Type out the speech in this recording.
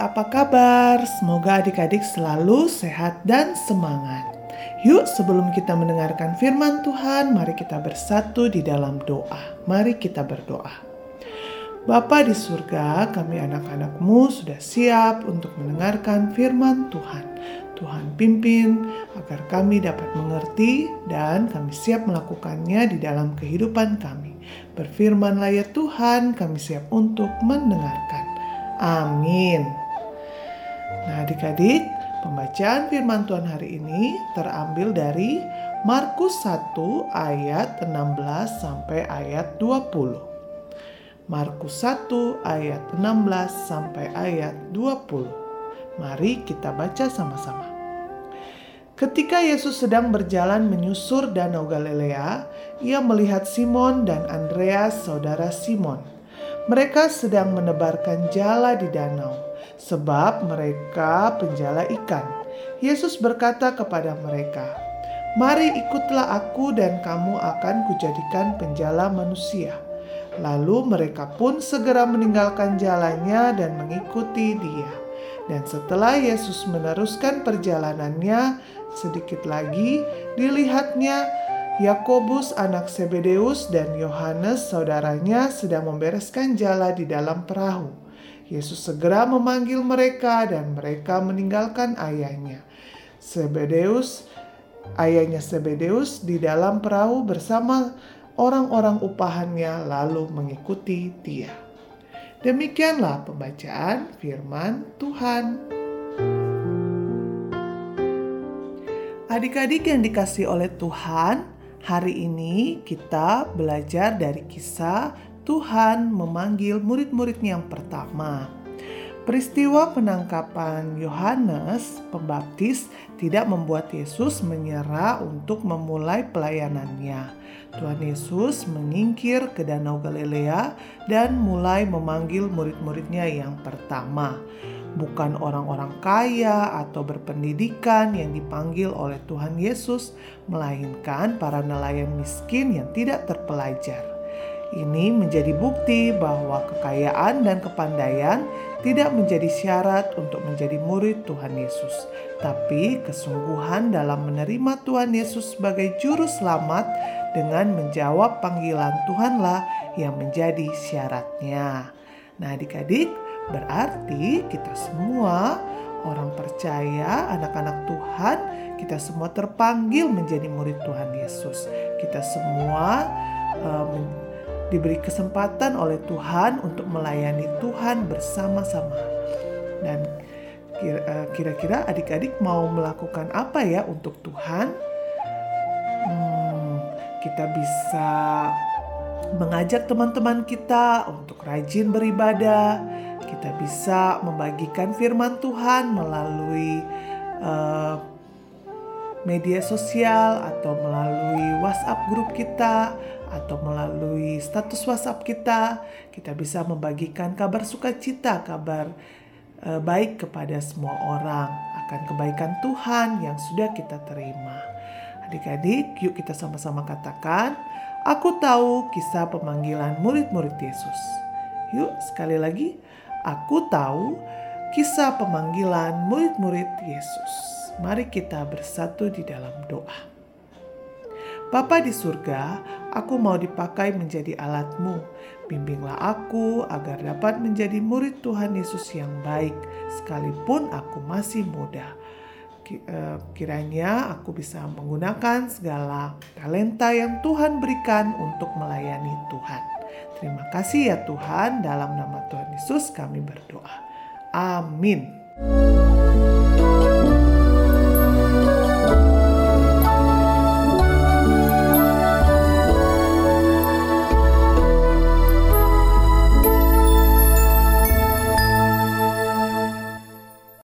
Apa kabar? Semoga adik-adik selalu sehat dan semangat. Yuk, sebelum kita mendengarkan firman Tuhan, mari kita bersatu di dalam doa. Mari kita berdoa. Bapa di surga, kami anak-anakmu sudah siap untuk mendengarkan firman Tuhan. Tuhan pimpin agar kami dapat mengerti dan kami siap melakukannya di dalam kehidupan kami. Berfirmanlah ya Tuhan, kami siap untuk mendengarkan. Amin. Nah, adik-adik, pembacaan firman Tuhan hari ini terambil dari Markus 1 ayat 16 sampai ayat 20. Markus 1 ayat 16 sampai ayat 20. Mari kita baca sama-sama. Ketika Yesus sedang berjalan menyusur Danau Galilea, ia melihat Simon dan Andreas, saudara Simon mereka sedang menebarkan jala di danau, sebab mereka penjala ikan. Yesus berkata kepada mereka, "Mari ikutlah aku, dan kamu akan kujadikan penjala manusia." Lalu mereka pun segera meninggalkan jalannya dan mengikuti Dia. Dan setelah Yesus meneruskan perjalanannya, sedikit lagi dilihatnya Yakobus anak Sebedeus dan Yohanes saudaranya sedang membereskan jala di dalam perahu. Yesus segera memanggil mereka dan mereka meninggalkan ayahnya. Sebedeus, ayahnya Sebedeus di dalam perahu bersama orang-orang upahannya lalu mengikuti dia. Demikianlah pembacaan firman Tuhan. Adik-adik yang dikasih oleh Tuhan, Hari ini kita belajar dari kisah Tuhan memanggil murid-muridnya yang pertama. Peristiwa penangkapan Yohanes Pembaptis tidak membuat Yesus menyerah untuk memulai pelayanannya. Tuhan Yesus menyingkir ke Danau Galilea dan mulai memanggil murid-muridnya yang pertama bukan orang-orang kaya atau berpendidikan yang dipanggil oleh Tuhan Yesus, melainkan para nelayan miskin yang tidak terpelajar. Ini menjadi bukti bahwa kekayaan dan kepandaian tidak menjadi syarat untuk menjadi murid Tuhan Yesus, tapi kesungguhan dalam menerima Tuhan Yesus sebagai Juru Selamat dengan menjawab panggilan Tuhanlah yang menjadi syaratnya. Nah, adik-adik, Berarti kita semua orang percaya, anak-anak Tuhan, kita semua terpanggil menjadi murid Tuhan Yesus. Kita semua um, diberi kesempatan oleh Tuhan untuk melayani Tuhan bersama-sama. Dan eh, kira-kira adik-adik mau melakukan apa ya untuk Tuhan? Hmm, kita bisa mengajak teman-teman kita untuk rajin beribadah kita bisa membagikan firman Tuhan melalui uh, media sosial atau melalui WhatsApp grup kita atau melalui status WhatsApp kita. Kita bisa membagikan kabar sukacita, kabar uh, baik kepada semua orang akan kebaikan Tuhan yang sudah kita terima. Adik-adik, yuk kita sama-sama katakan, aku tahu kisah pemanggilan murid-murid Yesus. Yuk, sekali lagi, Aku tahu kisah pemanggilan murid-murid Yesus. Mari kita bersatu di dalam doa. Bapa di surga, aku mau dipakai menjadi alatmu. Bimbinglah aku agar dapat menjadi murid Tuhan Yesus yang baik, sekalipun aku masih muda. Eh, kiranya aku bisa menggunakan segala talenta yang Tuhan berikan untuk melayani Tuhan. Terima kasih ya Tuhan, dalam nama Tuhan Yesus kami berdoa. Amin.